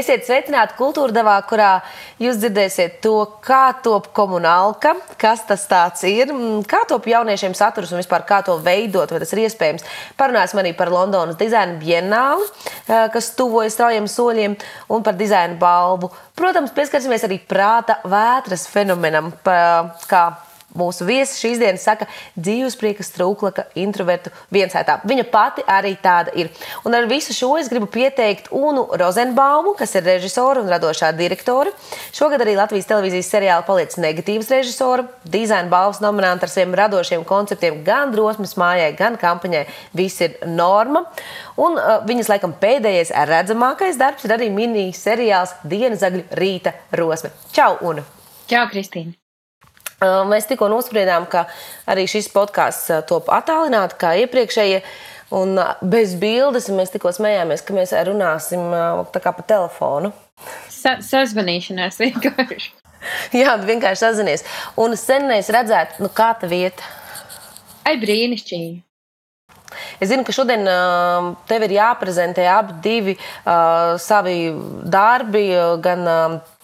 Esiet sveicināti kultūrdevā, kurā jūs dzirdēsiet to, kā top komunālka, kas tas ir, kā top jauniešiem saturs un vispār kā to veidot, vai tas ir iespējams. Parunāsim arī par Londonas dizaina bienāli, kas tuvojas straujiem soļiem, un par dizaina balvu. Protams, pieskarsimies arī prāta vētras fenomenam, kā Mūsu viesis šīs dienas saka, dzīvesprieka strūklaka introvertu viensētā. Viņa pati arī tāda ir. Un ar visu šo es gribu pieteikt Unu Rozenbaumu, kas ir režisora un radošā direktore. Šogad arī Latvijas televīzijas seriāla paliec negatīvas režisora, dizaina balvas nominanta ar saviem radošiem konceptiem gan drosmes mājai, gan kampaņai. Viss ir norma. Un uh, viņas laikam pēdējais redzamākais darbs ir arī mini seriāls Dienas zagļu rīta rosme. Čau, Una! Čau, Kristīna! Mēs tikko nospriedām, ka arī šis podkāsts top attālināti kā iepriekšējie. Un bez bildes mēs tikko smējāmies, ka mēs runāsim pa telefonu. Sa sazvanīšanās vienkārši. Jā, vienkārši sazinies. Un sen es redzētu, nu, kā tā vieta. Ai, brīnišķīgi. Es zinu, ka šodien tev ir jāprezentē abi divi uh, savi darbi, gan uh,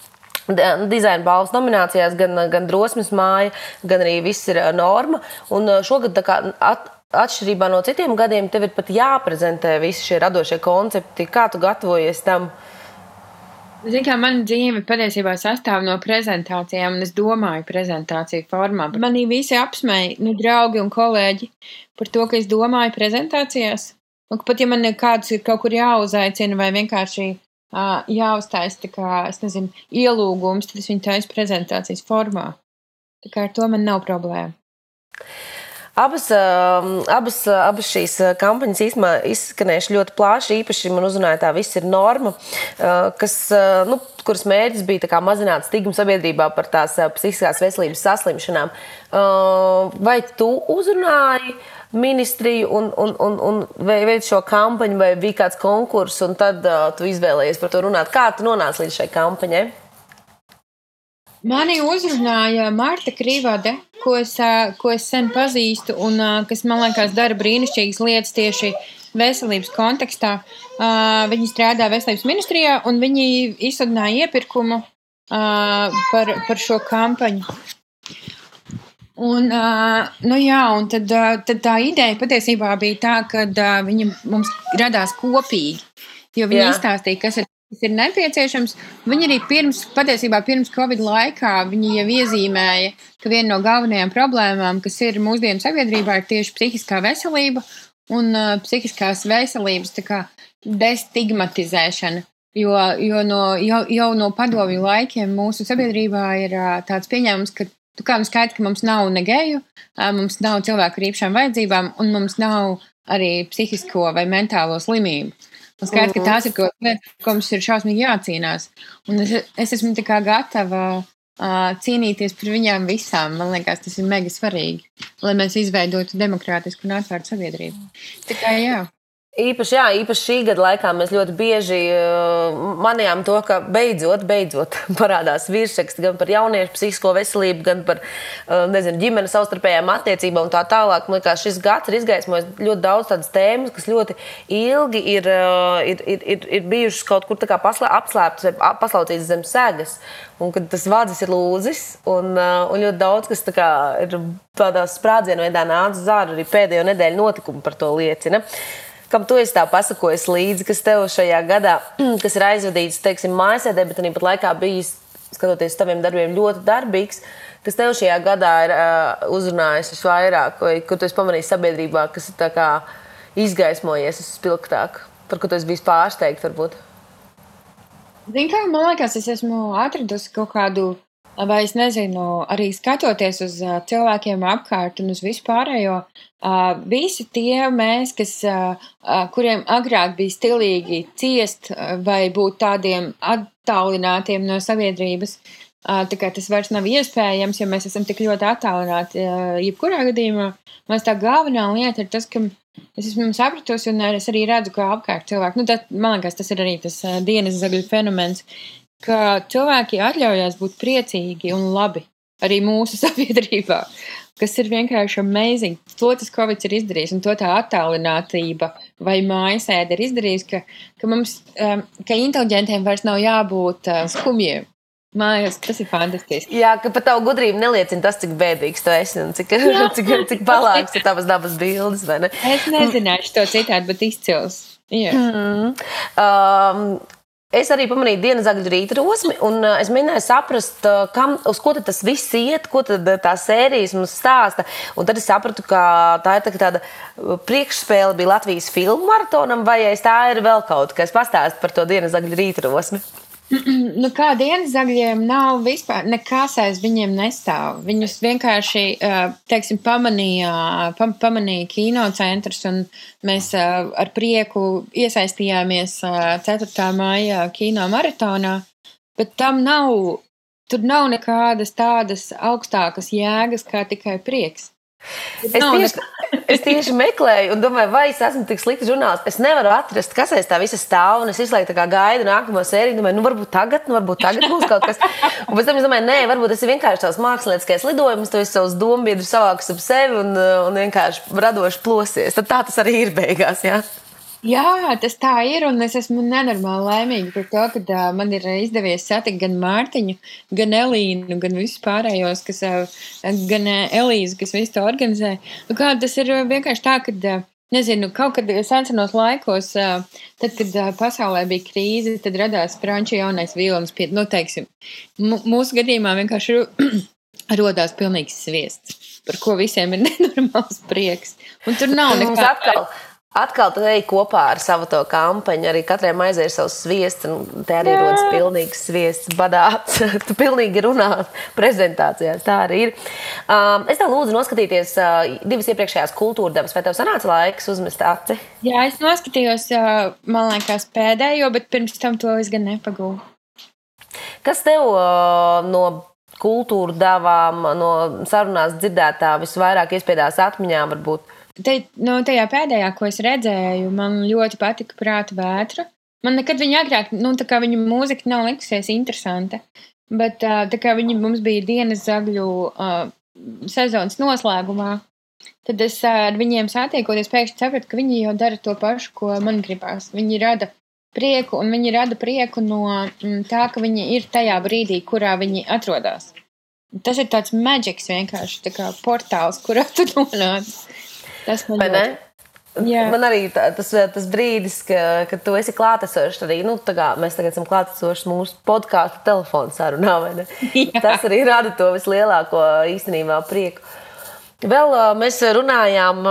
dizaina balvas nominācijās, gan, gan drosmes māja, gan arī viss ir norma. Un šogad, at, atšķirībā no citiem gadiem, tev ir pat jāprezentē visi šie radošie koncepti. Kā tu gatavojies tam? Ziniet, kā mana dzīve patiesībā sastāv no prezentācijām, un es domāju, prezentāciju formā. Manī visi apsmēja, nu, draugi un kolēģi, par to, ka es domāju prezentācijās. Un pat ja man kāds ir kaut kur jāuzaicina vai vienkārši jāuztais kā, nezinu, ielūgums, tad es viņu taisu prezentācijas formā. Tā kā ar to man nav problēma. Abas, abas, abas šīs kampaņas īstenībā izskanējušas ļoti plaši. Īpaši man uzrunāja tā, viss ir norma, kas, nu, kuras mērķis bija mazināt stigmu sabiedrībā par tās psihiskās veselības saslimšanām. Vai tu uzrunāji? Ministriju un, un, un, un veikt šo kampaņu, vai bija kāds konkurss, un tad uh, tu izvēlējies par to runāt. Kā tu nonāci līdz šai kampaņai? Mani uzrunāja Marta Krīvāde, ko es, ko es sen pazīstu, un kas man liekas dara brīnišķīgas lietas tieši veselības kontekstā. Viņi strādā veselības ministrijā, un viņi izsludināja iepirkumu par, par šo kampaņu. Un, uh, nu jā, un tad, uh, tad tā ideja patiesībā bija tā, ka uh, viņa mums radās kopīgi. Jo viņi jā. izstāstīja, kas ir, kas ir nepieciešams. Viņi arī pirms, patiesībā pirms Covid laikā, viņi jau iezīmēja, ka viena no galvenajām problēmām, kas ir mūsdienu sabiedrībā, ir tieši psihiskā veselība un uh, psihiskās veselības kā, destigmatizēšana. Jo, jo no, jau, jau no padomju laikiem mūsu sabiedrībā ir uh, tāds pieņēmums, ka Tu kā mums skaidrs, ka mums nav negeju, mums nav cilvēku ar īpašām vajadzībām, un mums nav arī psihisko vai mentālo slimību. Man skaidrs, ka tās ir kaut kas, lietas, ko mums ir šausmīgi jācīnās. Un es, es esmu tā gatava uh, cīnīties par viņām visām. Man liekas, tas ir mega svarīgi, lai mēs izveidotu demokrātisku un atvērtu sabiedrību. Tā kā jā. Īpaši, jā, īpaši šī gada laikā mēs ļoti bieži uh, manījām to, ka beidzot, beidzot parādās virsraksti gan par jauniešu psihisko veselību, gan par uh, nezinu, ģimenes savstarpējām attiecībām un tā tālāk. Man liekas, šis gads ir izgaismojis ļoti daudz tādas tēmas, kas ļoti ilgi ir, uh, ir, ir, ir, ir bijušas kaut kur apslēptas vai paslaucītas zem sēgas. Un kad tas vārds ir lūzis, un, un ļoti daudz kas tā kā, ir tādā sprādzienu veidā nācis zārā, arī pēdējo nedēļu notikumi par to liecina. Ne? Kam tu esi tā pasakojis līdzi, kas tev šajā gadā, kas ir aizvadīts, teiksim, mājasēdē, bet arī pat laikā bijis, skatoties taviem darbiem, ļoti darbīgs, kas tev šajā gadā ir uh, uzrunājis visvairāk, vai kur tu esi pamanījis sabiedrībā, kas ir kā, izgaismojies spilgtāk, par ko tu esi bijis pārsteigts varbūt? Zini, kā man liekas, es esmu atradusi kaut kādu vai es nezinu, arī skatoties uz cilvēkiem apkārt un uz vispārējo, uh, visi tie mēs, kas, uh, kuriem agrāk bija stilīgi ciest vai būt tādiem attālinātiem no sabiedrības, tā kā tas vairs nav iespējams, jo mēs esam tik ļoti attālināti jebkurā gadījumā. Man tā galvenā lieta ir tas, ka es esmu sapratusi, un es arī redzu, kā apkārt cilvēki, nu, tad, man liekas, tas ir arī tas dienas zagļu fenomens, ka cilvēki atļaujās būt priecīgi un labi arī mūsu sabiedrībā. Kas ir vienkārši amazing. To tas Covid ir izdarījis, un to tā attālinātība vai mājasēde ir izdarījis, ka, ka mums, um, ka inteliģentiem vairs nav jābūt uh, skumjiem. Mājās, tas ir fantastiski. Jā, ka par tavu gudrību neliecina tas, cik bēdīgs tu esi un cik, cik, cik palāks ir tavas dabas bildes. Ne? Es nezināšu to citādi, bet izcils. Jā. Mm. Um, Es arī pamanīju dienas zagļu rīta rosmi, un uh, es mēģināju saprast, uh, kam, uz ko tas viss iet, ko tā sērijas mums stāsta. Un tad es sapratu, ka tā ir tā, tāda priekšspēle bija Latvijas filmu maratonam, vai tā ir vēl kaut kas, kas pastāst par to dienas zagļu rīta rosmi. Nu, kā dienas zagļiem nav vispār nekas aiz viņiem nestāv. Viņus vienkārši, teiksim, pamanīja, pam, pamanīja kinocentrs, un mēs ar prieku iesaistījāmies 4. maijā kino maratonā, bet tam nav, tur nav nekādas tādas augstākas jēgas kā tikai prieks. Es tieši, es tieši meklēju, un domāju, vai es esmu tik slikts žurnālists. Es nevaru atrast, kas aiz tā visa stāv. Es visu laiku gaidu nākamo sēriju. Domāju, nu, varbūt tagad, nu, varbūt tagad būs kaut kas. Un pēc tam es domāju, nē, varbūt tas ir vienkārši tavs mākslinieckais lidojums. Tu esi savus dombiedrus savāks ap sevi un, un vienkārši radoši plosies. Tad tā tas arī ir beigās. Jā. Jā, tas tā ir. Un es esmu nenormāli laimīga par to, ka uh, man ir izdevies satikt gan Mārtiņu, gan Elīnu, gan visus pārējos, kas, uh, gan uh, Elīzu, kas visu to organizē. Nu, kā, tas ir vienkārši tā, ka. Uh, Nezinu, kaut kad senos laikos, tad, kad pasaulē bija krīze, tad radās franču jaunais vilnis. Nu, teiksim, mūsu gadījumā vienkārši rodās pilnīgs sviests, par ko visiem ir nenormāls prieks. Un tur nav nekā. Atkal tu ej kopā ar savu to kampaņu. Arī katrai maizē ir savs sviests, un te arī rodas pilnīgs sviests, badāts. tu pilnīgi runā prezentācijās. Tā arī ir. Um, es tev lūdzu noskatīties uh, divas iepriekšējās kultūra dabas. Vai tev sanāca laiks uzmest aci? Jā, es noskatījos, uh, man liekas, pēdējo, bet pirms tam to es gan nepagūlu. Kas tev uh, no kultūra davām, no sarunās dzirdētā visvairāk iespiedās atmiņā varbūt? Te, no tajā pēdējā, ko es redzēju, man ļoti patika prāta vētra. Man nekad viņa agrāk, nu, tā kā viņa mūzika nav likusies interesanta, bet tā kā viņi mums bija dienas zagļu uh, sezonas noslēgumā, tad es ar viņiem satiekoties pēkšņi sapratu, ka viņi jau dara to pašu, ko man gribās. Viņi rada prieku, un viņi rada prieku no tā, ka viņi ir tajā brīdī, kurā viņi atrodas. Tas ir tāds maģisks vienkārši tā portāls, kurā tu nonāc. Tas man ļoti. Jā. Man arī tā, tas, tas brīdis, ka, kad tu esi klātesošs, arī nu, mēs tagad esam klātesoši mūsu podkāstu telefonu sarunā. Tas arī rada to vislielāko īstenībā prieku. Vēl mēs runājām,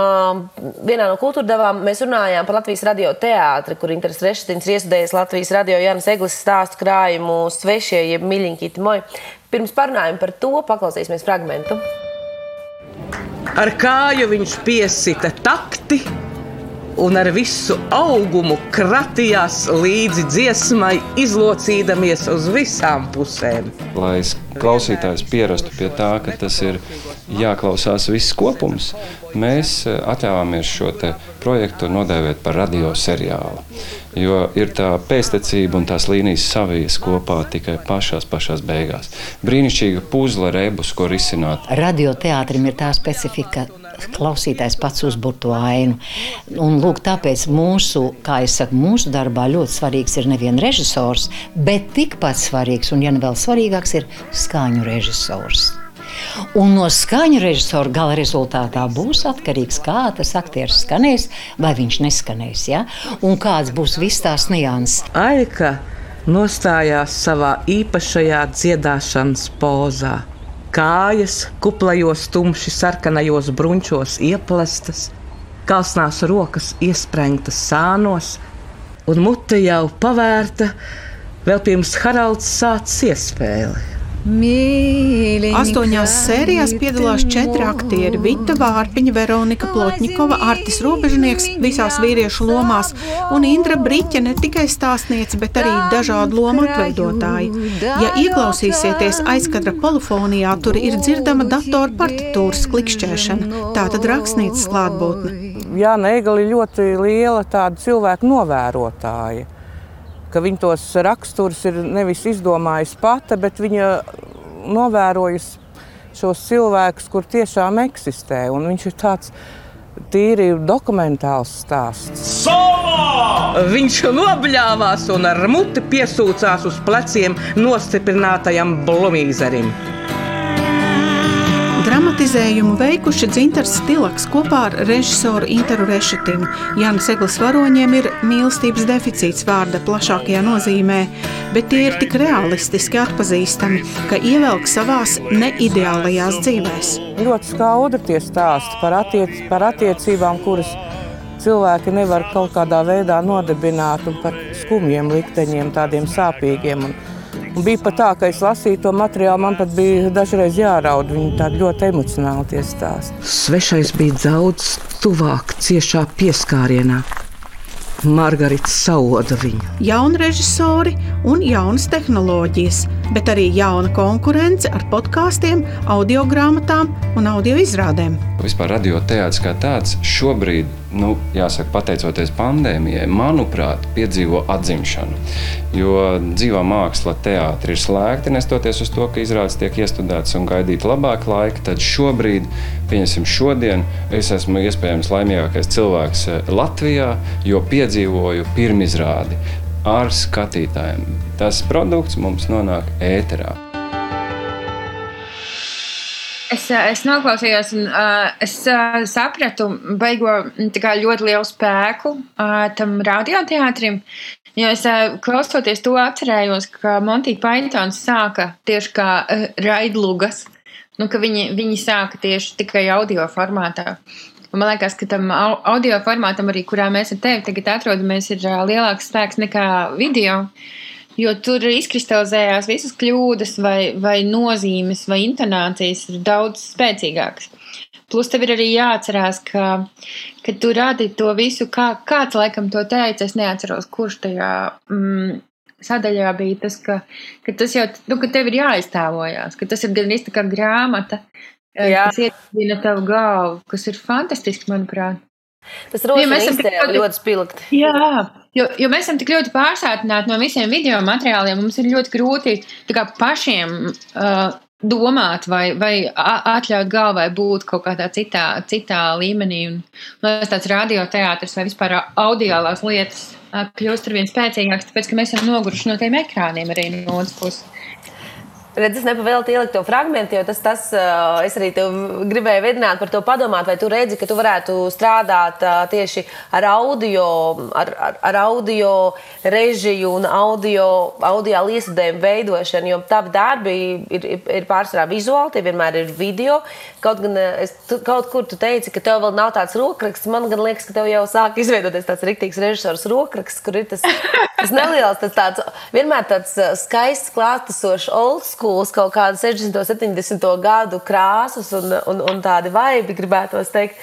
vienā no kultūra devām, mēs runājām par Latvijas radio teātri, kur Interes Rešetins ir iesudējis Latvijas radio Jānis Eglis stāstu krājumu svešie, jeb miļiņķīti moji. Pirms parunājam par to, paklausīsimies fragmentu. Ar kāju viņš piesita takti un ar visu augumu kratījās līdzi dziesmai, izlocīdamies uz visām pusēm. Lai klausītājs pierastu pie tā, ka tas ir jāklausās viss kopums, mēs eh, atļāvāmies šo projektu nodēvēt par radio seriālu. Jo ir tā pēctecība un tās līnijas savijas kopā tikai pašās, pašās beigās. Brīnišķīga puzle rebus, ko risināt. Radioteātrim ir tā specifika, klausītājs pats uzbūr to ainu. Un, lūk, tāpēc mūsu, kā es saku, mūsu darbā ļoti svarīgs ir nevien režisors, bet tikpat svarīgs, un ja ne vēl svarīgāks, ir skaņu režisors. Un no skaņu režisora gala rezultātā būs atkarīgs, kā tas aktieris skanēs, vai viņš neskanēs. Ja? Un kāds būs viss tās nianses. Aika nostājās savā īpašajā dziedāšanas pozā. Kājas kuplajos, tumši sarkanajos brunčos ieplestas, kalsnās rokas iesprengtas sānos, un mute jau pavērta vēl pirms Haralds sācis iespēli. Astoņās sērijās piedalās četri aktieri - Vita Vārpiņa, Veronika Plotņikova, Artis Robežnieks visās vīriešu lomās un Indra Briķe ne tikai stāstniece, bet arī dažādu lomu atveidotāji. Ja ieklausīsieties aizkadra polifonijā, tur ir dzirdama datora partitūras klikšķēšana, tā tad rakstnīcas klātbūtne. Jā, Neigali ļoti liela tāda cilvēku novērotāja ka viņa tos raksturus ir nevis izdomājusi pati, bet viņa novērojusi šos cilvēkus, kur tiešām eksistē. Un viņš ir tāds tīri dokumentāls stāsts. Solo! Viņš nobļāvās un ar muti piesūcās uz pleciem nostiprinātajam blumīzerim. Dramatizējumu veikuši Dzintars Stilaks kopā ar režisoru Interu Rešetinu. Jānis Eglis varoņiem ir mīlestības deficīts vārda plašākajā nozīmē, bet tie ir tik realistiski atpazīstami, ka ievelk savās neideālajās dzīvēs. Ļoti skaudri tie stāsti par, attiec, par attiecībām, kuras cilvēki nevar kaut kādā veidā nodibināt, un par skumjiem likteņiem, tādiem sāpīgiem. Un Un bija pat tā, ka es lasīju to materiālu, man pat bija dažreiz jāraud. Viņi tādi ļoti emocionāli tie stāsti. Svešais bija daudz tuvāk, ciešā pieskārienā. Margarita sauda viņu. Jauni režisori un jaunas tehnoloģijas, bet arī jauna konkurence ar podkāstiem, audio grāmatām un audio izrādēm. Vispār radioteātris kā tāds šobrīd nu, jāsaka, pateicoties pandēmijai, manuprāt, piedzīvo atzimšanu. Jo dzīvā māksla, teātris ir slēgta, nestoties uz to, ka izrādes tiek iestudētas un gaidīt labāk laika. Tad šobrīd, pieņemsim, šodien es esmu iespējams laimīgākais cilvēks eh, Latvijā, jo piedzīvoju pirmizrādi ar skatītājiem. Tas produkts mums nonāk ēterā. Es, es noklausījos, un uh, es uh, sapratu, beigo kā, ļoti lielu spēku uh, tam radioteātrim. Jo es uh, klausoties to atcerējos, ka Montīna Paitons sāka tieši kā uh, raidlugas. Nu, viņi, viņi sāka tieši tikai audio formātā. Un man liekas, ka tam audio formātam, arī kurā mēs ar tevi tagad atrodamies, ir uh, lielāks spēks nekā video. Uh, Jo tur izkristalizējās visas kļūdas, vai, vai nozīmes, vai intonācijas ir daudz spēcīgākas. Plus, tev ir arī jāatcerās, ka, ka tu radi to visu, kā kāds laikam to teica. Es neatceros, kurš tajā mm, sadaļā bija tas, ka, ka tas jau, nu, ka tev ir jāiztēlojas, ka tas ir gan īsti kā grāmata, eh, Jā. kas iedzīvina tavu galvu, kas ir fantastiski, manuprāt. Tas rosina iztēli ļoti spilgti. Jā, jo, jo mēs esam tik ļoti pārsātināti no visiem video materiāliem, mums ir ļoti grūti kā, pašiem uh, domāt vai, vai atļaut galvai būt kaut kādā citā, citā līmenī. Un, un tāds radioteātris vai vispār audiālās lietas uh, kļūst ar vien spēcīgāks, tāpēc, ka mēs esam noguruši no tiem ekrāniem arī no otras puses. Redz, es nepavēlu ielikt to fragment, jo tas, tas es arī gribēju vedināt par to padomāt, vai tu redzi, ka tu varētu strādāt tieši ar audio, ar, ar, ar audio režiju un audio, audio iestudējumu veidošanu, jo tavi darbi ir, ir, ir pārsvarā vizuāli, tie vienmēr ir video. Kaut, gan, es, tu, kaut kur tu teici, ka tev vēl nav tāds rokraksts, man gan liekas, ka tev jau sāk izveidoties tāds riktīgs režisors rokraksts, kur ir tas, tas neliels, tas tāds, vienmēr tāds skaists, klātesošs old school schools kaut kādu 60. un 70. gadu krāsas un, un, un tādi vaibi, gribētos teikt.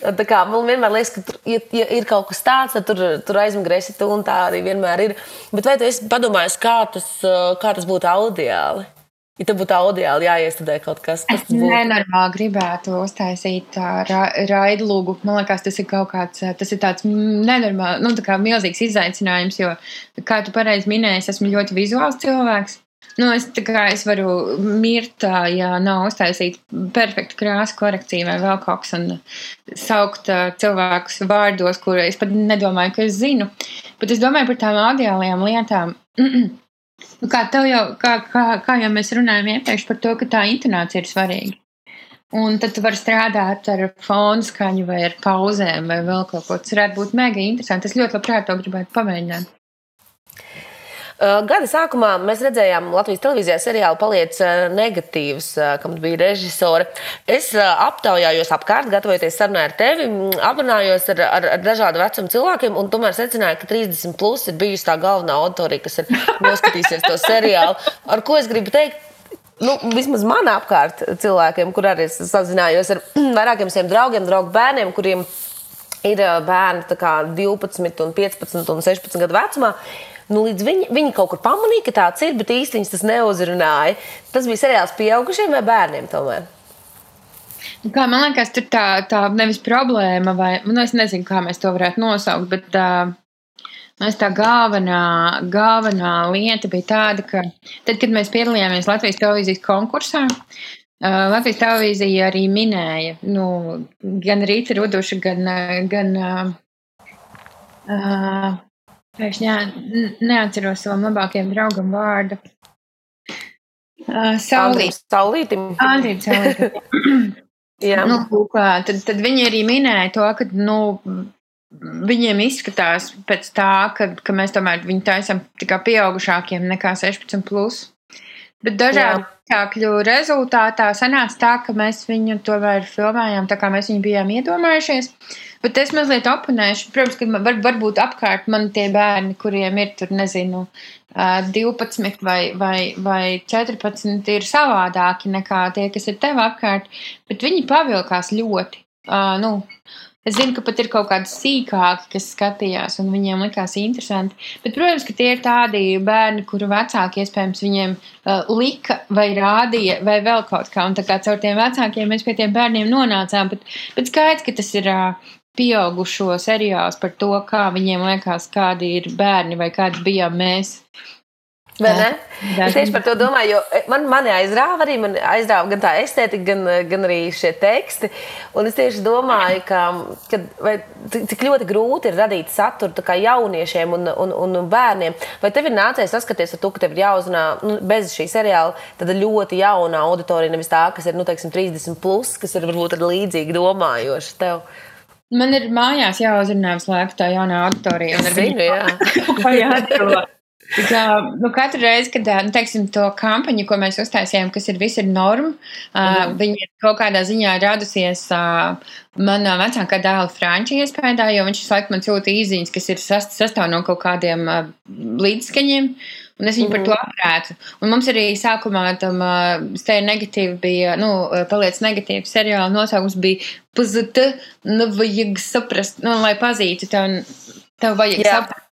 Tā kā, man vienmēr liekas, ka tur, ja, ja ir kaut kas tāds, tad tur, tur aizmugurēsi tu un tā arī vienmēr ir. Bet vai tu esi padomājis, kā tas, kā tas būtu audiāli? Ja tev būtu audiāli jāiestudē kaut kas, kas tāds - nenormāli gribētu uztaisīt ra raidlugu. Man liekas, tas ir kaut kāds, tas ir tāds nenormāli, nu, tā kā milzīgs izaicinājums, jo, kā tu pareizi minēji, es esmu ļoti vizuāls cilvēks. Nu, es, kā, es varu mirt, ja nav uztaisīta perfekta krāsa korekcija vai vēl kaut kas, un saukt cilvēkus vārdos, kurus es pat nedomāju, ka es zinu. Bet es domāju par tām audiālajām lietām. Nu, kā, jau, kā, kā, kā jau mēs runājām iepriekš par to, ka tā intonācija ir svarīga. Un tad tu vari strādāt ar fonu skaņu vai ar pauzēm vai vēl kaut ko. Tas varētu būt mega interesanti. Es ļoti labprāt to gribētu pamēģināt. Uh, gada sākumā mēs redzējām Latvijas televīzijā seriālu Paliec uh, negatīvs, uh, kam bija režisore. Es aptaujājos apkārt, gatavojoties sarunai ar tevi, aprunājos ar, ar, ar dažādu vecumu cilvēkiem, un tomēr secināju, ka 30 plus ir bijusi tā galvenā autorija, kas ir noskatījusies to seriālu. Ar ko es gribu teikt? nu, vismaz manā apkārt cilvēkiem, kur arī sazinājos ar vairākiem saviem draugiem, draugu bērniem, kuriem ir bērni 12, un 15 un 16 gadu vecumā. Nu, viņi, viņi kaut kur pamanīja, ka tāds ir, bet īstenībā viņas tas neuzrunāja. Tas bija seriāls pieaugušiem vai bērniem tomēr? Nu, kā, man liekas, tur tā, tā nevis problēma, vai nu, es nezinu, kā mēs to varētu nosaukt, bet tā, nu, tā galvenā, galvenā lieta bija tāda, ka tad, kad mēs piedalījāmies Latvijas televīzijas konkursā, Uh, Latvijas televīzija arī minēja, nu, gan Rīta Ruduša, gan, gan uh, uh, es ne, neatceros savam labākajam draugam vārdu. Uh, Saulīt. Saulītim. Andrīt, Saulītim. Jā. nu, lūk, tad, tad viņi arī minēja to, ka nu, viņiem izskatās pēc tā, ka, ka mēs tomēr viņu taisām tikai pieaugušākiem nekā 16. Plus. Bet dažādu apstākļu rezultātā sanāca tā, ka mēs viņu tomēr filmējām tā, kā mēs viņu bijām iedomājušies. Bet es mazliet oponēšu. Protams, ka var, varbūt apkārt man tie bērni, kuriem ir tur, nezinu, ā, 12 vai, vai, vai 14, ir savādāki nekā tie, kas ir tev apkārt. Bet viņi pavilkās ļoti. Uh, nu, Es zinu, ka pat ir kaut kādi sīkāki, kas skatījās, un viņiem likās interesanti. Bet, protams, ka tie ir tādi bērni, kuru vecāki iespējams viņiem uh, lika vai rādīja, vai vēl kaut kā. Un tā kā caur tiem vecākiem mēs pie tiem bērniem nonācām. Bet, bet skaidrs, ka tas ir uh, pieaugušo seriāls par to, kā viņiem liekas, kādi ir bērni vai kādi bijām mēs. Vai ne? Jā. Es tieši par to domāju, jo eh, man, mani aizrāva arī man aizrāva gan tā estētika, gan, eh, gan arī šie teksti. Un es tieši domāju, ka, ka vai, cik ļoti grūti ir radīt saturu jauniešiem un, un, un bērniem. Vai tev ir nācies saskaties ar to, ka tev ir jāuzrunā nu, bez šī seriāla ļoti jauna auditorija, nevis tā, kas ir nu, teiksim, 30, plus, kas ir varbūt līdzīgi domājoša tev? Man ir mājās jāuzrunā visu laiku tā jaunā auditorija. ar Zinu, viņu jā. Tā nu, katru reizi, kad nu, teiksim, to kampaņu, ko mēs uztaisījām, kas ir visi ir norma, uh, viņa ir kaut kādā ziņā radusies uh, manā vecākā dēla Frančija iespējā, jo viņš visu laiku man sūta īziņas, kas ir sast, sastāv no kaut kādiem uh, līdzskaņiem. Un es viņu par to aprētu. Un mums arī sākumā tam uh, stēja negatīvi bija, nu, paliec negatīvi seriāla nosaukums bija PZT, nu, vajag saprast, nu, lai pazītu tev, tev vajag Jā. saprast.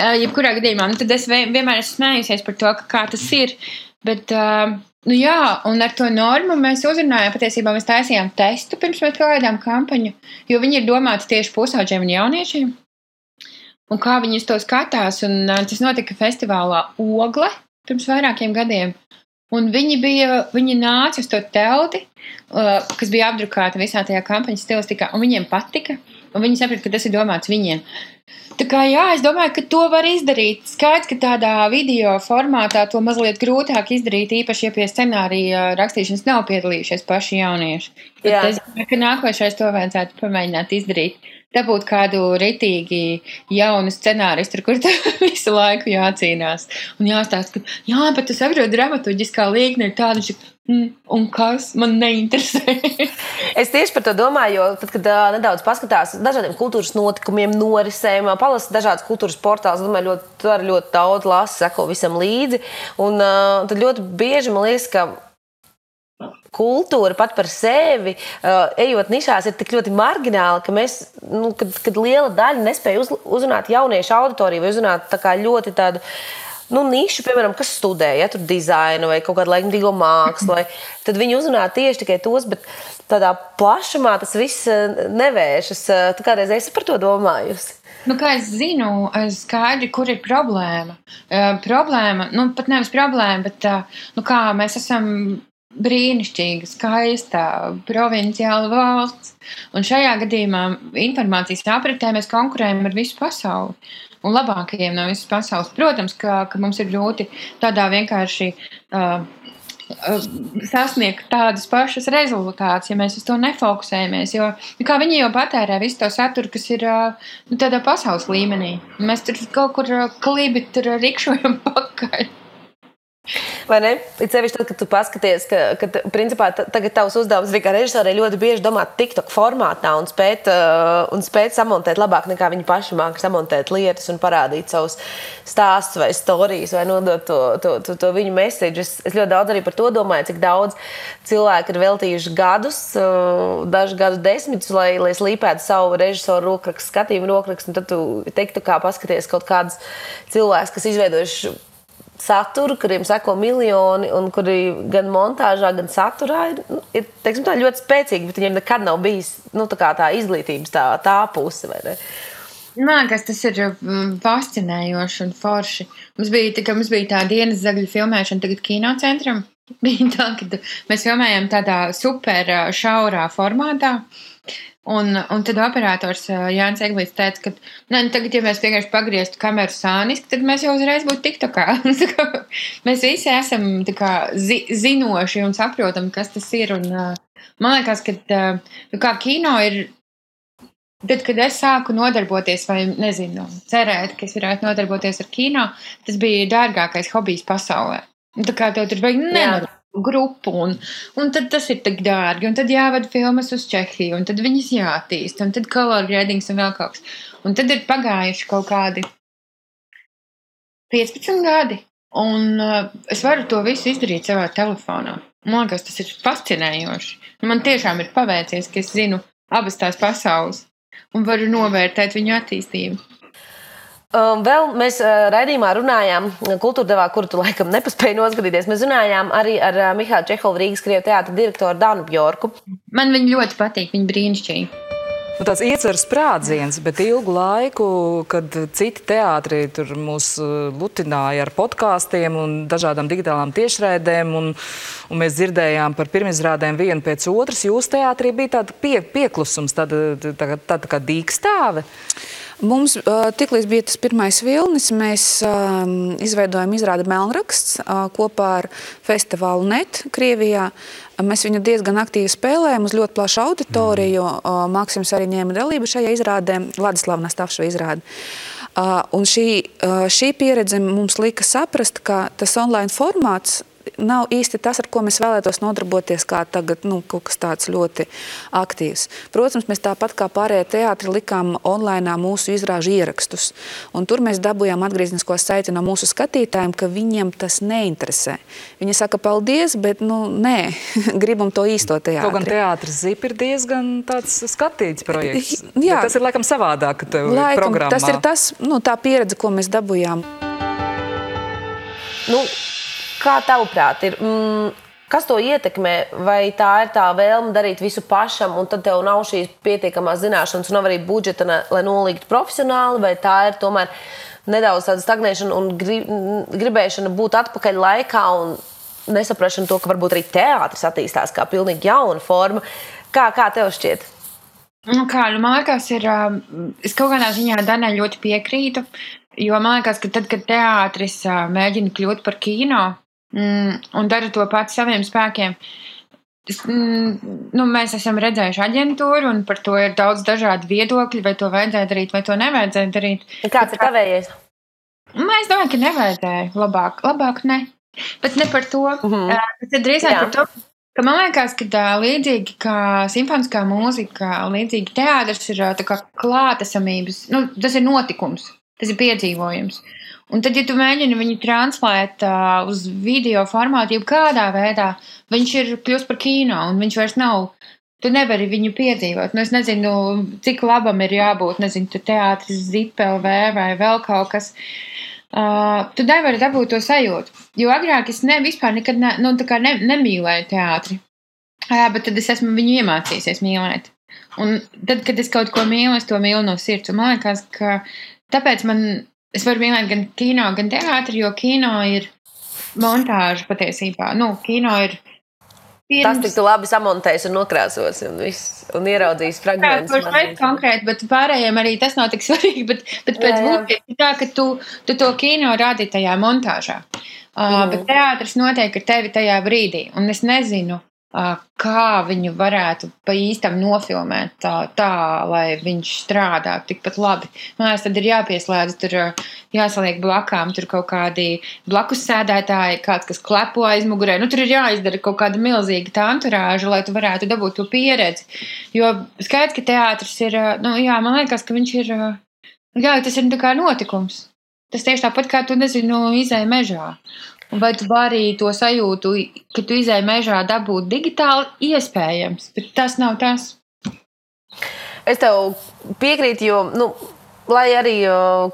Uh, jebkurā gadījumā, nu, tad es vien- vienmēr esmu smējusies par to, kā tas ir. Bet, uh, nu jā, un ar to normu mēs uzrunājām, patiesībā mēs taisījām testu pirms mēs gājām kampaņu, jo viņi ir domāti tieši pusauģiem un jauniešiem. Un kā viņi uz to skatās, un uh, tas notika festivālā Ogle pirms vairākiem gadiem. Un viņi, bija, viņi nāca uz to telti, uh, kas bija apdrukāta visā tajā kampaņas stilistikā, un viņiem patika. Un viņi saprata, ka tas ir domāts viņiem. Tā kā jā, es domāju, ka to var izdarīt. Skaidrs, ka tādā video formātā to mazliet grūtāk izdarīt, īpaši, ja pie scenārija rakstīšanas nav piedalījušies paši jaunieši. Bet Jā. es domāju, ka nākošais to vajadzētu pamēģināt izdarīt. Dabūt kādu ritīgi jaunu scenāristu, kur tev visu laiku jācīnās. Un jāstāsta, ka, jā, bet tu saproti, dramaturgiskā līnija ir tāda, mm, un kas man neinteresē. Es tieši par to domāju, jo tad, kad uh, nedaudz paskatās dažādiem kultūras notikumiem, norisēm, palasa dažādas kultūras portālus, domāju, ļoti, ļoti daudz lasi, seko visam līdzi. Un uh, tad ļoti bieži man liekas, ka kultūra pat par sevi, uh, ejot nišās, ir tik ļoti margināla, ka mēs, nu, kad, kad liela daļa nespēja uz, uzrunāt jauniešu auditoriju vai uzrunāt tā ļoti tādu. Nu, nišu, piemēram, kas studē, ja tur dizainu vai kaut kādu laikmatīgo mākslu, vai, tad viņi uzrunā tieši tikai tos, bet tādā plašumā tas viss eh, nevēršas. Eh, Tu kādreiz esi par to domājusi? Nu, kā es zinu, es skaidri, kur ir problēma. Uh, problēma, nu, pat nevis problēma, bet uh, nu, kā mēs esam brīnišķīga, skaista, provinciāla valsts. Un šajā gadījumā informācijas apritē mēs konkurējam ar visu pasauli. Un labākajiem no visas pasaules. Protams, ka, ka mums ir grūti tādā vienkārši uh, uh, sasniegt tādas pašas rezultātus, ja mēs uz to nefokusējamies. Jo nu, viņi jau patērē visu to saturu, kas ir uh, nu, tādā pasaules līmenī. Mēs tur kaut kur uh, klibi tur rikšojam pakaļ. Vai ne? It sevišķi tad, kad tu paskaties, ka, ka principā, tagad tavs uzdevums arī kā režisorai ļoti bieži domāt TikTok formātā un spēt, uh, un spēt samontēt labāk nekā viņi paši māca samontēt lietas un parādīt savus stāstus vai stāstus vai nodot to, to, to, to viņu mēsīju. Es, es ļoti daudz arī par to domāju, cik daudz cilvēku ir veltījuši gadus, uh, dažu gadu desmitus, lai, lai slīpētu savu režisoru rokrakstu, skatījumu rokrakstu. Tad tu teiktu, kā paskaties kaut kādus cilvēkus, kas izveidojuši saturu, kuriem seko miljoni, un kuri gan montāžā, gan saturā ir, nu, ir teiksim, ļoti spēcīgi, bet viņiem nekad nav bijis nu, tā, tā izglītības tā, tā puse. Man liekas, tas ir mm, fascinējoši un forši. Mums bija, tā, mums bija tā dienas zagļu filmēšana tagad kinocentram. bija tā, ka mēs filmējām tādā super šaurā formātā. Un, un tad operators Jānis Eglīts teica, ka ne, nu, tagad, ja mēs vienkārši pagrieztu kameru sāniski, tad mēs jau uzreiz būtu tiktokā. Mēs visi esam kā, zi, zinoši un saprotam, kas tas ir. Un, man liekas, ka nu, kā kino ir. Tad, kad es sāku nodarboties, vai nezinu, cerēt, ka es varētu nodarboties ar kino, tas bija dārgākais hobijs pasaulē. Un Tā kā tev tur vajag nenormālu grupu, un, un tad tas ir tik dārgi, un tad jāved filmas uz Čehiju, un tad viņas jātīst, un tad color gradings un vēl kaut kas. Un tad ir pagājuši kaut kādi 15 gadi, un uh, es varu to visu izdarīt savā telefonā. Man liekas, tas ir fascinējoši. Man tiešām ir paveicies, ka es zinu abas tās pasaules un varu novērtēt viņu attīstību. Um, vēl mēs uh, raidījumā runājām, kultūra devā, kuru tu laikam nepaspēji noskatīties. Mēs runājām arī ar uh, Mihālu Čehovu, Rīgas Krievijas teātra direktoru Dānu Bjorku. Man viņi ļoti patīk, viņi brīnišķīgi. Nu, tāds ieceres sprādziens, bet ilgu laiku, kad citi teātri tur mūs uh, lutināja ar podkāstiem un dažādām digitālām tiešraidēm, un, un mēs dzirdējām par pirmizrādēm vienu pēc otras, jūsu teātrī bija tāda pie, pieklusums, tāda, tāda, tāda kā dīkstāve. Mums tiklīdz bija tas pirmais vilnis, mēs izveidojām izrādi Melnraksts kopā ar festivālu NET Krievijā. Mēs viņu diezgan aktīvi spēlējām uz ļoti plašu auditoriju. Uh, Maksims arī ņēma dalību šajā izrādē, Ladislavā Nastāvša izrāde. Uh, un šī, šī pieredze mums lika saprast, ka tas online formāts nav īsti tas, ar ko mēs vēlētos nodarboties, kā tagad nu, kaut kas tāds ļoti aktīvs. Protams, mēs tāpat kā pārējie teātri likām online mūsu izrāžu ierakstus. Un tur mēs dabūjām atgrieznisko saiti no mūsu skatītājiem, ka viņiem tas neinteresē. Viņi saka, paldies, bet nu, nē, gribam to īsto teātri. Kaut gan teātris zip ir diezgan tāds skatīts projekts. Jā. Bet tas ir laikam savādāk tev Laikam, programmā. tas ir tas, nu, tā pieredze, ko mēs dabūjām. Nu, kā tavuprāt, ir, mm, kas to ietekmē? Vai tā ir tā vēlme darīt visu pašam, un tad tev nav šīs pietiekamās zināšanas, un nav arī budžeta, lai nolīgtu profesionāli, vai tā ir tomēr nedaudz tāda stagnēšana un gri, gribēšana būt atpakaļ laikā un nesaprašana to, ka varbūt arī teātris attīstās kā pilnīgi jauna forma. Kā, kā tev šķiet? Nu, kā, nu, man liekas, ir. ā, Es kaut kādā ziņā Danai ļoti piekrītu. Jo man liekas, ka tad, kad teātris ā, mēģina kļūt par kino un dara to pats saviem spēkiem, es, mm, nu, mēs esam redzējuši aģentūru, un par to ir daudz dažādu viedokļu, vai to vajadzēja darīt, vai to nevajadzēja darīt. Kāds ir tavējais? Es domāju, ka nevajadzēja. Labāk, labāk ne. Bet ne par to. Mm. -hmm. Tad drīzāk Jā. par to. Ka man liekas, ka tā, līdzīgi kā simfoniskā mūzika, līdzīgi teātris ir tā kā klātesamības, nu, tas ir notikums, tas ir piedzīvojums. Un tad, ja tu mēģini viņu translēt uh, uz video formātu, jebkādā veidā, viņš ir kļūst par kino, un viņš vairs nav. Tu nevari viņu piedzīvot. Nu, es nezinu, cik labam ir jābūt, nezinu, tu teātris, zipelvē vai vēl kaut kas. Uh, tu nevari dabūt to sajūtu. Jo agrāk es ne, vispār nekad ne, nu, ne, nemīlēju teātri. Uh, bet tad es esmu viņu iemācījies mīlēt. Un tad, kad es kaut ko mīlu, es to mīlu no sirds. Un man liekas, ka tāpēc man, es varu mīlēt gan kino, gan teātri, jo kino ir montāža patiesībā. Nu, kino ir Tas tik labi samontējis un nokrāsos un, viss, un ieraudzījis fragmentus. kurš veids konkrēti, bet pārējiem arī tas nav tik svarīgi. Bet, bet Jā, pēc būtības ir tā, ka tu, tu to kino rādi tajā montāžā. Uh, Mhm. bet teātris notiek ar tevi tajā brīdī. Un es nezinu, kā viņu varētu pa īstam nofilmēt tā, tā lai viņš strādā tikpat labi. Liekas, tad ir jāpieslēdz, tur jāsaliek blakām, tur kaut kādi blakus sēdētāji, kāds, kas klepo aiz mugurē. Nu, tur ir jāizdara kaut kāda milzīga tā anturāža, lai tu varētu dabūt to pieredzi. Jo skaidrs, ka teātris ir, nu, jā, man liekas, ka viņš ir, jā, tas ir tā kā notikums. Tas tieši tāpat kā tu, nezinu, izēji mežā. Vai tu vari to sajūtu, ka tu izēji mežā dabūt digitāli? Iespējams, bet tas nav tas. Es tev piekrītu, jo, nu, lai arī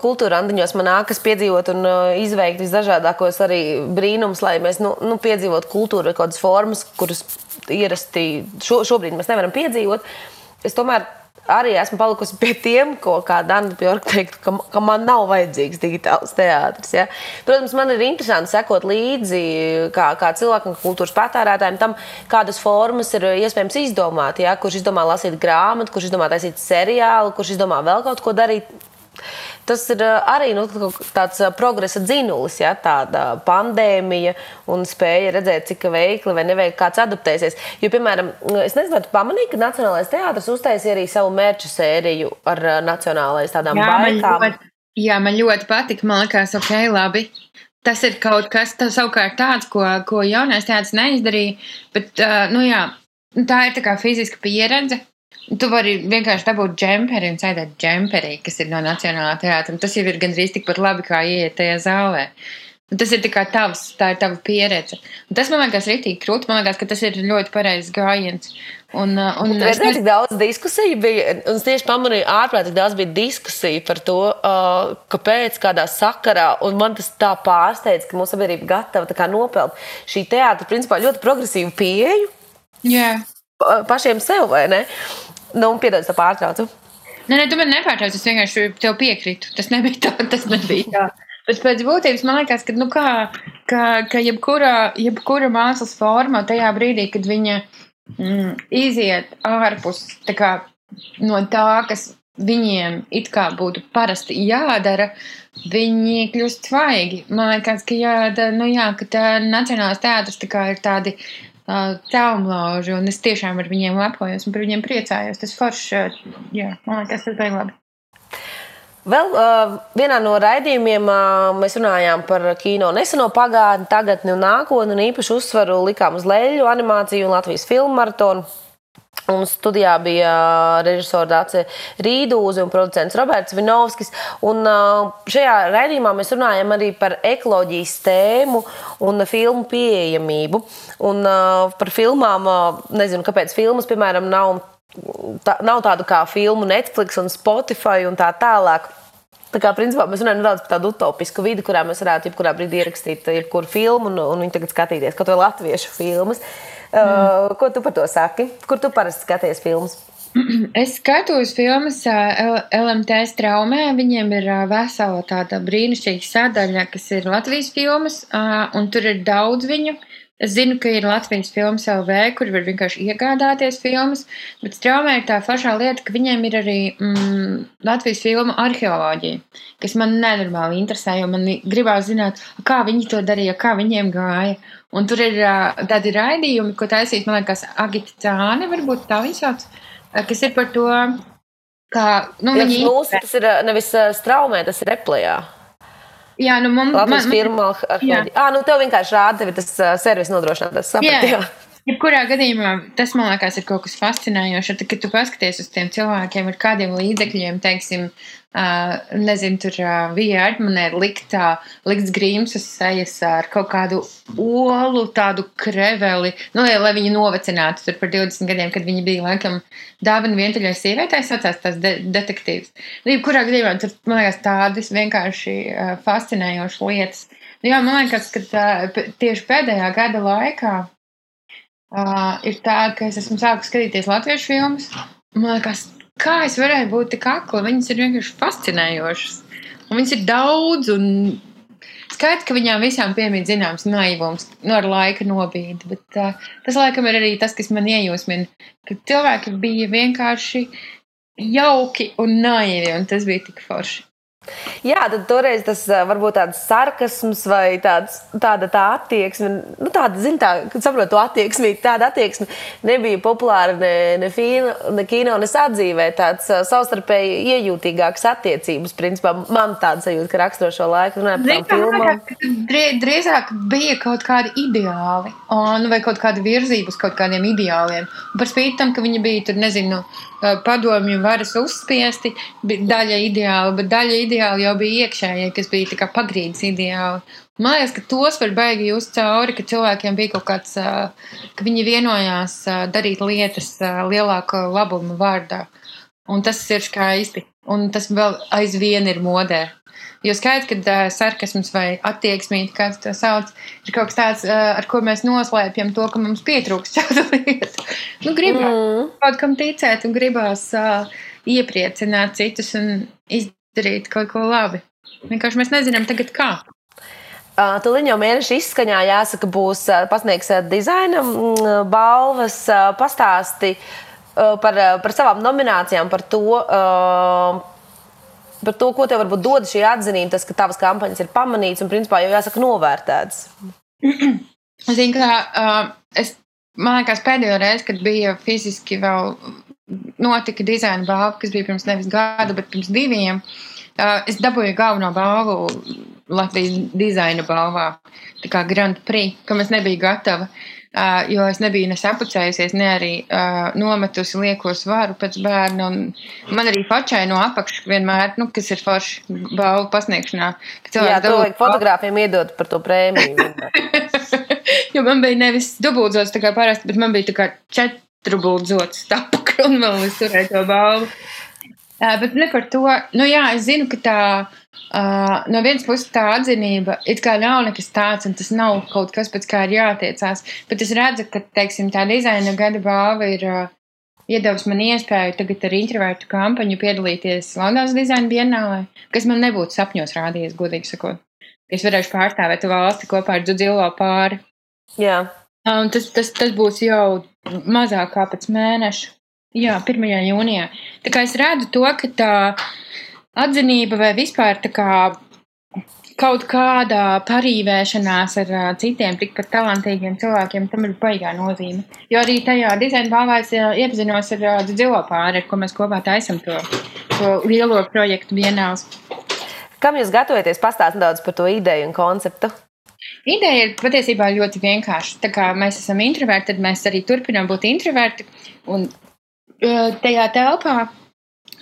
kultūra andiņos man nākas piedzīvot un izveikt visdažādākos arī brīnums, lai mēs nu, nu, piedzīvotu kultūru vai kādas formas, kuras ierasti šo, šobrīd mēs nevaram piedzīvot. Es tomēr arī esmu palikusi pie tiem, ko kāda Anna Bjorka teiktu, ka, ka man nav vajadzīgs digitāls teātris. Ja? Protams, man ir interesanti sekot līdzi kā, kā cilvēkam, kā kultūras patērētājiem, tam, kādas formas ir iespējams izdomāt. Ja? Kurš izdomā lasīt grāmatu, kurš izdomā taisīt seriālu, kurš izdomā vēl kaut ko darīt. Tas ir arī nu, tāds progresa dzinulis, ja tāda pandēmija un spēja redzēt, cik veikli vai neveikli kāds adaptēsies. Jo, piemēram, es nezinu, vai tu pamanīji, ka Nacionālais teātris uztaisīja arī savu mērķu sēriju ar nacionālais tādām jā, baigām. Man ļoti, jā, man ļoti patika. Man liekas, ok, labi. Tas ir kaut kas tā, savukārt tāds, ko, ko jaunais teātris neizdarīja. Bet, uh, nu jā, tā ir tā kā fiziska pieredze, Tu vari vienkārši dabūt džemperi un sēdēt džemperī, kas ir no Nacionālā teātra. Tas jau ir gandrīz tikpat labi, kā ieiet tajā zālē. Un tas ir tikai tavs, tā ir tava pieredze. Un tas man liekas rītīgi krūti. Man liekas, ka tas ir ļoti pareizs gājiens. Un, uh, un es nezinu, cik daudz diskusiju bija. Un es tieši pamanīju, ārprāt, cik daudz bija diskusiju par to, uh, kāpēc, kādā sakarā. Un man tas tā pārsteidz, ka mūsu sabiedrība gatava nopelt šī teātra, principā, ļoti progresīvu pieeju. Jā. Pašiem sev, vai ne? Nu, piedod, es pārtraucu. Nē, nē, tu man nepārtrauc, es vienkārši tev piekrītu. Tas nebija tā, tas nebija tā. Bet pēc būtības man liekas, ka, nu, kā, ka, ka jebkura, jebkura mākslas forma tajā brīdī, kad viņa mm, iziet ārpus tā kā, no tā, kas viņiem it kā būtu parasti jādara, viņi kļūst svaigi. Man liekas, ka, jā, tā, nu, jā, ka tā Nacionālais teātris tā ir tādi caumlauži, un es tiešām ar viņiem lepojos un par viņiem priecājos. Tas foršs, jā, man liekas, tas bija labi. Vēl uh, vienā no raidījumiem uh, mēs runājām par kino neseno pagātni, tagadni un nākotni, un īpaši uzsvaru likām uz leļu animāciju un Latvijas filmu maratonu. Un studijā bija režisors Dārsa Rīdūze un producents Roberts Vinovskis. Un šajā raidījumā mēs runājam arī par ekoloģijas tēmu un filmu pieejamību. Un par filmām, nezinu, kāpēc filmas, piemēram, nav, tā, nav tādu kā filmu Netflix un Spotify un tā tālāk. Tā kā principā mēs runājam nedaudz par tādu utopisku vidi, kurā mēs varētu jebkurā brīdī ierakstīt jebkuru filmu un, un viņu tagad skatīties, kaut vai latviešu filmas. Uh, ko tu par to saki? Kur tu parasti skaties filmas? Es skatos filmas LMT straumē. Viņiem ir vesela tāda brīnišķīga sadaļa, kas ir Latvijas filmas, un tur ir daudz viņu. Es zinu, ka ir Latvijas filmas LV, kur var vienkārši iegādāties filmas, bet straumē ir tā pašā lieta, ka viņiem ir arī mm, Latvijas filmu arheoloģija, kas man nenormāli interesē, jo man gribās zināt, kā viņi to darīja, kā viņiem gāja. Un tur ir tādi raidījumi, ko taisīs, man liekas, Agita Cāne, varbūt tā viņa sauc, kas ir par to, kā, nu, viņi... Mūsu, tas ir nevis straumē, tas ir replējā. Jā, nu man, Latvijas man, firma arheoloģija. Ah, nu tev vienkārši rāda, tev ir tas uh, servis nodrošinātājs. Jā. jā. Jebkurā gadījumā tas man liekas, ir kaut kas fascinējošs. Tad, kad tu paskaties uz tiem cilvēkiem ar kādiem līdzekļiem, teiksim, uh, nezinu, tur uh, bija ārmanē likt, likt grīms uz sejas ar kaut kādu olu, tādu kreveli, nu, lai, lai viņi novecinātu tur par 20 gadiem, kad viņi bija, laikam, dāvana vientuļai sievietei, saucās tās de detektīvs. Nu, jebkurā gadījumā tur, man liekas, tādas vienkārši uh, fascinējošas lietas. Nu, jā, man liekas, ka tā, tieši pēdējā gada laikā uh, ir tā, ka es esmu sākusi skatīties latviešu filmas. Man liekas, kā es varēju būt tik akla, viņas ir vienkārši fascinējošas. Un viņas ir daudz, un skaidrs, ka viņām visām piemīt zināms naivums, no nu, ar laika nobīdi. Bet uh, tas, laikam, ir arī tas, kas man iejūsmina, ka cilvēki bija vienkārši jauki un naivi, un tas bija tik forši. Jā, tad toreiz tas varbūt tāds sarkasms vai tāds, tāda tā attieksme, nu tāda, zin, tā, kad saprotu to attieksmi, tāda attieksme nebija populāra ne, ne, fīna, ne kino, ne sadzīvē, tāds savstarpēji iejūtīgāks attiecības, principā man tāda sajūta, ka raksturo šo laiku, runāju par filmām. Drīzāk bija kaut kādi ideāli, un, vai kaut kāda virzība uz kaut kādiem ideāliem, par spīti tam, ka viņi bija tur, nezinu, padomju varas uzspiesti, daļa ideāla, bet daļa ideāla jau bija iekšējie, kas bija kā pagrīdes ideāli. Man liekas, ka tos var baigi just cauri, ka cilvēkiem bija kaut kāds, ka viņi vienojās darīt lietas lielāka labuma vārdā. Un tas ir skaisti. Un tas vēl aizvien ir modē. Jo skaidrs, ka uh, sarkasms vai attieksme, kā to sauc, ir kaut kas tāds, uh, ar ko mēs noslēpjam to, ka mums pietrūkst šādu lietu. Nu, gribās mm. kaut kam ticēt un gribās. Uh, iepriecināt citus un izdarīt kaut ko labi. Vienkārši mēs nezinām tagad, kā. Uh, Tūlīt jau mēneša izskaņā jāsaka, būs uh, pasniegs uh, dizaina balvas pastāsti par, par savām nominācijām, par to, par to, ko tev varbūt dod šī atzinība, tas, ka tavas kampaņas ir pamanītas un, principā, jau jāsaka, novērtētas. Zinu, ka uh, es, man liekas, pēdējo reizi, kad bija fiziski vēl notika dizaina balva, kas bija pirms nevis gada, bet pirms diviem. Uh, es dabūju galveno balvu Latvijas dizaina balvā, tā kā Grand Prix, kam es nebiju gatava. Uh, jo es nebiju ne sapucējusies, ne arī uh, nometusi lieko svaru pēc bērna. Man arī fočai no apakšas vienmēr, nu, kas ir forši balvu pasniegšanā. Jā, to vajag fotogrāfiem iedot par to prēmiju. jo man bija nevis dubultzots tā kā parasti, bet man bija tā kā četru bultzots apakaļ un vēl es turēju to balvu. Uh, bet ne par to, nu jā, es zinu, ka tā Uh, no vienas puses, tā atzinība it kā nav nekas tāds, un tas nav kaut kas, pēc kā ir jātiecās. Bet es redzu, ka teiksim, tā dizaina gada balva ir uh, iedavusi man iespēju tagad ar introvertu kampaņu piedalīties Londonas dizaina bienālē, kas man nebūtu sapņos rādījies, godīgi sakot. Es varēšu pārstāvēt valsti kopā ar Dzilo pāri. Jā. Un tas, tas, tas būs jau mazāk kā pēc mēneša. Jā, 1. jūnijā. Tā kā es redzu to, ka tā atzinība vai vispār tā kā kaut kādā parīvēšanās ar uh, citiem tikpat talantīgiem cilvēkiem, tam ir baigā nozīme. Jo arī tajā dizaina balvā es uh, iepazinos ar uh, Dzilo pāri, ar ko mēs kopā taisam to, to lielo projektu vienās. Kam jūs gatavojaties pastāstīt nedaudz par to ideju un konceptu? Ideja ir patiesībā ļoti vienkārša. Tā kā mēs esam introverti, tad mēs arī turpinām būt introverti. Un tajā telpā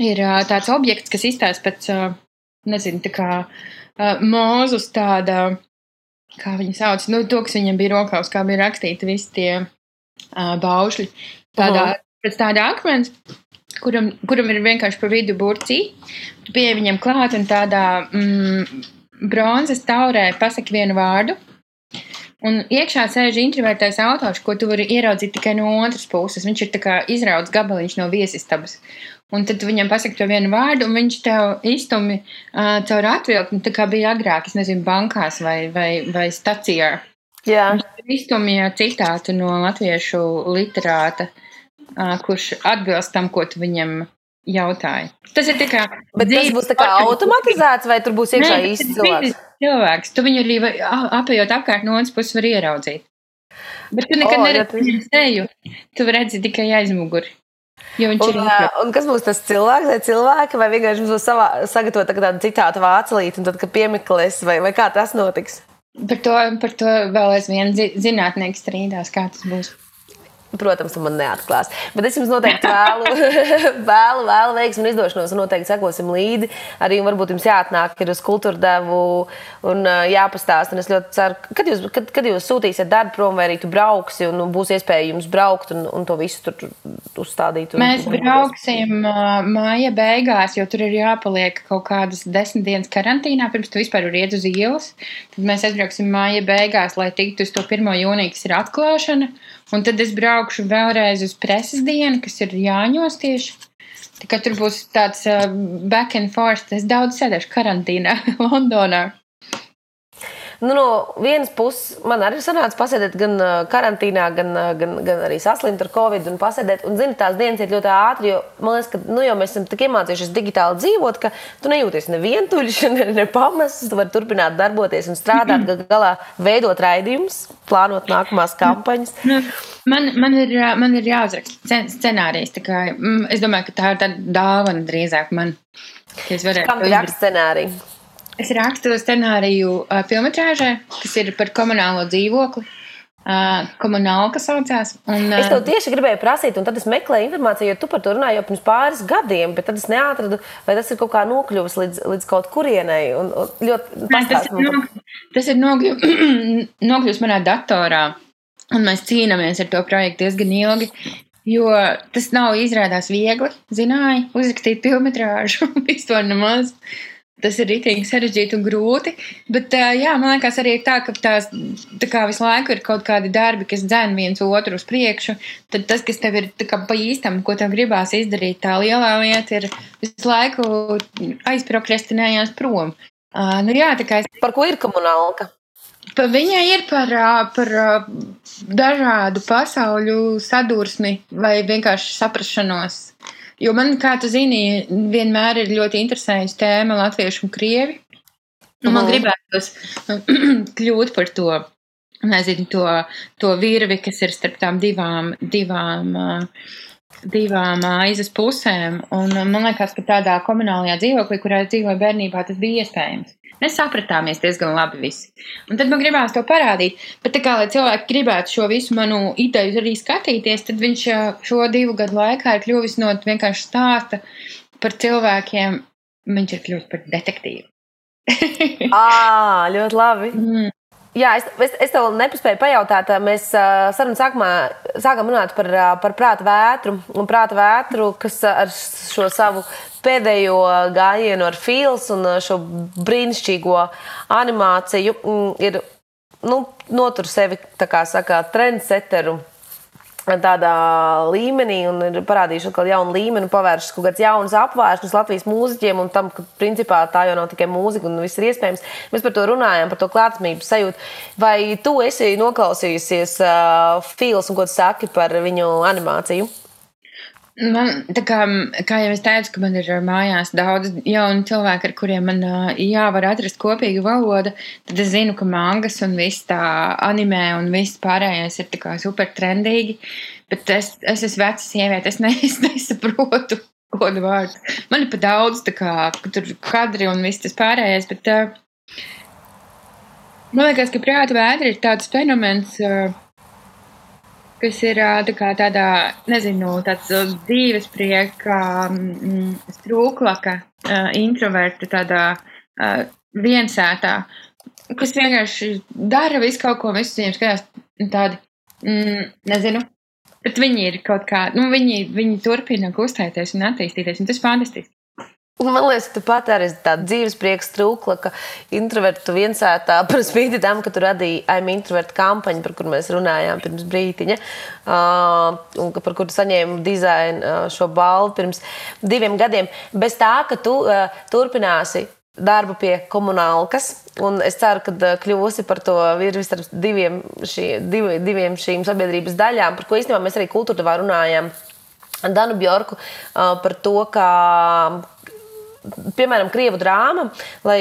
ir tāds objekts, kas izstāsta pēc, nezinu, tā kā mūzus tāda, kā viņi sauc, nu, to, kas viņam bija rokās, kā bija rakstīti visi tie baušļi. Tādā, -huh. pēc tāda akmens, kuram, kuram ir vienkārši pa vidu burcī. Tu pie viņam klāt un tādā mm, bronzas taurē pasaki vienu vārdu. Un iekšā sēž introvertais autors, ko tu vari ieraudzīt tikai no otras puses. Viņš ir izrauts gabaliņš no viesistabas. Un tad viņam pasaka to vienu vārdu, un viņš tev iztumi uh, caur atvilkni, tā kā bija agrāk, es nezinu, bankās vai, vai, vai stacijā. Jā. Iztumīja citātu no latviešu literāta, uh, kurš atbilst tam, ko tu viņam jautāji. Tas ir tikai. Bet tas būs tā kā automatizēts, vai tur būs iekšā īsts cilvēks? Cilvēks. Tu viņu arī apējot apkārt no otras puses var ieraudzīt. Bet tu nekad oh, neredzi viņu seju. Tu redzi tikai aizmuguri. Un, un kas būs tas cilvēks vai cilvēki, vai vienkārši mums būs savā, sagatavot tādu citātu vācelīti, un tad, kad piemeklēs, vai, vai kā tas notiks? Par to, par to vēl aizvien zinātnieki strīdās, kā tas būs. Protams, man neatklās. Bet es jums noteikti vēlu, vēlu, vēlu veiksmu un izdošanos, un noteikti sekosim līdzi. Arī varbūt jums jāatnāk uz kultūra devu un jāpastāst. Un es ļoti ceru, kad jūs, kad, kad jūs sūtīsiet darbu prom, vai arī tu brauksi, un būs iespēja jums braukt un, un to visu tur uzstādīt. Un, Mēs brauksim uh, māja beigās, jo tur ir jāpaliek kaut kādas desmit dienas karantīnā, pirms tu vispār vari iet uz ielas. Tad mēs aizbrauksim māja beigās, lai tiktu uz to 1. jūniju, kas ir atklāšana. Un tad es braukšu vēlreiz uz preses dienu, kas ir Jāņos tieši. Tā kā tur būs tāds uh, back and forth. Es daudz sēdēšu karantīnā Londonā. Nu, no vienas puses, man arī sanāca pasēdēt gan karantīnā, gan, gan, gan arī saslimt ar covid un pasēdēt. Un, zini, tās dienas ir ļoti ātri, jo man liekas, ka nu, jau mēs esam tik iemācījušies digitāli dzīvot, ka tu nejūties ne vientuļš, ne, ne pamests. Tu vari turpināt darboties un strādāt, gal galā veidot raidījumus, plānot nākamās kampaņas. Nu, man, man, ir, man ir jāuzraksta scenārijs. Kā, mm, es domāju, ka tā ir tāda dāvana drīzāk man. Kam ir raksta scenārija? Es rakstu scenāriju uh, filmatrāžai, kas ir par komunālo dzīvokli. Uh, komunāla, saucās. Un, uh, es tev tieši gribēju prasīt, un tad es meklēju informāciju, jo tu par to runāji jau pirms pāris gadiem, bet tad es neatradu, vai tas ir kaut kā nokļuvis līdz, līdz kaut kurienei. Un, un ļoti tas ir, no, tas ir nokļu, nokļuvis manā datorā, un mēs cīnāmies ar to projektu diezgan ilgi. Jo tas nav izrādās viegli, zināja, uzrakstīt filmu, vispār nemaz. Tas ir rītīgi sarežģīti un grūti, bet jā, man liekas, arī tā, ka tās tā kā visu laiku ir kaut kādi darbi, kas dzēn viens otru uz priekšu. Tad tas, kas tev ir pa īstam, ko tev gribās izdarīt, tā lielā lieta ir visu laiku aizprokrastinējās prom. Uh, nu jā, tā kā es... Par ko ir komunālka? Pa viņa ir par, par dažādu pasauļu sadursmi vai vienkārši saprašanos. Jo man, kā tu zini, vienmēr ir ļoti interesējusi tēma latviešu un krievi. Un man gribētos kļūt par to, nezinu, to, to virvi, kas ir starp tām divām, divām, divām aizas pusēm. Un man liekas, ka tādā komunālajā dzīvoklī, kurā es dzīvoju bērnībā, tas bija iespējams. Mēs sapratāmies diezgan labi visi. Un tad man gribās to parādīt. Bet, kā, lai cilvēki gribētu šo visu manu ideju arī skatīties, tad viņš šo divu gadu laikā ir kļuvis no vienkārši stāsta par cilvēkiem. Viņš ir kļuvis par detektīvu. à, ļoti labi. Mm. Jā, es, es, es tev nepaspēju pajautāt. Mēs uh, sarunas sākumā sākām runāt par, uh, par prāta vētru. Un prāta vētru, kas ar šo savu pēdējo gājienu ar Fīls un šo brīnišķīgo animāciju mm, ir nu, notur sevi, kā saka, trendseteru tādā līmenī un ir parādījuši atkal jaunu līmeni, pavēršas kaut kāds jauns apvēršas Latvijas mūziķiem un tam, ka principā tā jau nav tikai mūzika un viss ir iespējams. Mēs par to runājam, par to klātsamības sajūtu. Vai tu esi noklausījusies uh, Fīls un ko tu saki par viņu animāciju? Man, kā, kā jau es teicu, ka man ir mājās daudz jaunu cilvēku, ar kuriem man jāvar atrast kopīgu valodu, tad es zinu, ka mangas un viss tā animē un viss pārējais ir super trendīgi. Bet es, es esmu veca sieviete, es, ne, es nesaprotu kodu vārdu. Man ir pa daudz, kā tur kadri un viss tas pārējais, bet man liekas, ka prāta vētra ir tāds fenomens. Uh, kas ir tā tādā, nezinu, tāds dzīves prieka, strūklaka, introverta, tādā viensētā, kas vienkārši dara visu kaut ko, visu viņiem skatās tādi, mm, nezinu, bet viņi ir kaut kā, nu, viņi, viņi turpina kustēties un attīstīties, un tas ir fantastiski. Man liekas, tu pat arī tāda dzīves prieks trūkla, ka introvertu viensētā par spīti tam, ka tu radīji I'm introvertu kampaņu, par kur mēs runājām pirms brītiņa, uh, un par kuru saņēmu dizainu uh, šo balvu pirms diviem gadiem. Bez tā, ka tu uh, turpināsi darbu pie komunālkas. Un es ceru, ka kļūsi par to virvi starp diviem, šī, div, diviem šīm sabiedrības daļām, par ko īstenībā mēs arī kultūrā runājām. Danu Bjorku par to, ka piemēram, krievu drāma, lai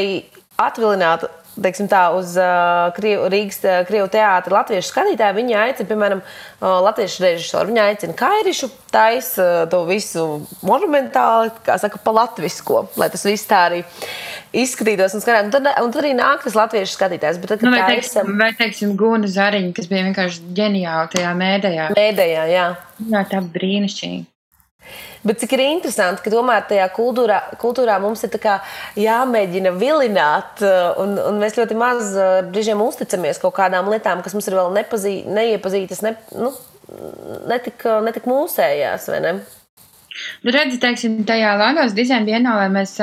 atvilinātu teiksim, tā, uz uh, Krievu, Rīgas uh, Krievu teātra latviešu skatītāju. Viņa aicina, piemēram, uh, latviešu režisoru. Viņa aicina Kairišu, taisa uh, to visu monumentāli, kā saka, pa latvisko, lai tas viss tā arī izskatītos un skanētu. Un tad, un tad arī nāk tas latviešu skatītājs. Bet tad, nu, vai, teiksim, vai, teiksim, Guna Zariņa, kas bija vienkārši ģeniāli tajā mēdējā. Mēdējā, jā. Jā, tā brīnišķīgi. Bet cik ir interesanti, ka tomēr tajā kultūrā, kultūrā mums ir jāmēģina vilināt, uh, un, un mēs ļoti maz uh, brīžiem uzticamies kaut kādām lietām, kas mums ir vēl nepazī, neiepazītas, ne, nu, netik, netik mūsējās. Ne? Nu, redzi, teiksim, tajā Latvijas dizaina dienālē mēs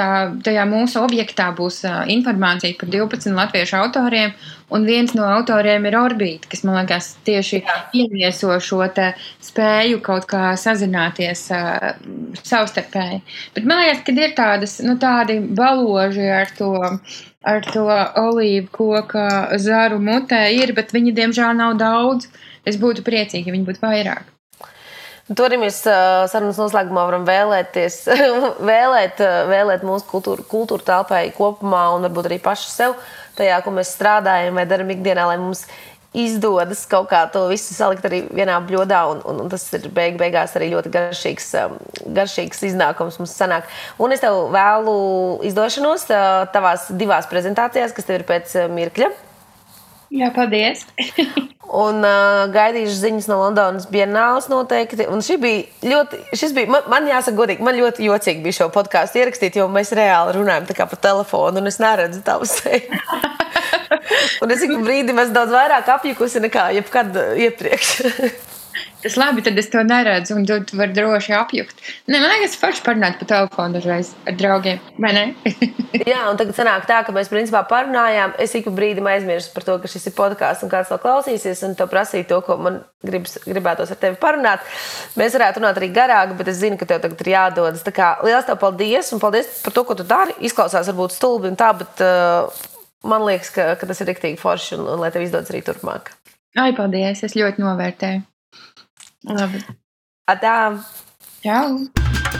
tajā mūsu objektā būs informācija par 12 latviešu autoriem, un viens no autoriem ir Orbīta, kas man liekas tieši ievieso šo spēju kaut kā sazināties savstarpēji. Bet man liekas, ka ir tādas, nu, tādi baloži ar to. Ar to olīvu koku zaru mutē ir, bet viņi diemžēl nav daudz. Es būtu priecīga, ja viņi būtu vairāk. Arī mēs sarunas noslēgumā varam vēlēties, vēlēt, vēlēt mūsu kultūra, kultūra telpai kopumā un varbūt arī pašu sev tajā, ko mēs strādājam vai darām ikdienā, lai mums izdodas kaut kā to visu salikt arī vienā bļodā, un, un, un tas ir beig, beigās arī ļoti garšīgs, garšīgs iznākums mums sanāk. Un es tev vēlu izdošanos tavās divās prezentācijās, kas tev ir pēc mirkļa. Jā, paldies! un uh, gaidīšu ziņas no Londonas Bienālas noteikti. Un šī bija ļoti, šis bija, man, man jāsaka godīgi, man ļoti jocīgi bija šo podkāstu ierakstīt, jo mēs reāli runājam tā kā pa telefonu, un es neredzu tavu seju. un es ik brīdi esmu daudz vairāk apjukusi nekā jebkad iepriekš. Tas labi, tad es to neredzu, un tu, tu vari droši apjukt. Nē, man liekas, forši parunāt pa telefonu dažreiz ar draugiem, vai ne? Jā, un tagad sanāk tā, ka mēs principā parunājām. Es ik brīdim aizmirsu par to, ka šis ir podkāsts un kāds to klausīsies, un to prasīja to, ko man gribas, gribētos ar tevi parunāt. Mēs varētu runāt arī garāk, bet es zinu, ka tev tagad ir jādodas. Tā kā liels tev paldies, un paldies par to, ko tu dari. Izklausās varbūt stulbi un tā, bet uh, man liekas, ka, ka tas ir riktīgi forši, un, un lai tev izdodas arī turpmāk. Ai, paldies, es ļoti novērtēju. Labi. Atā! Čau!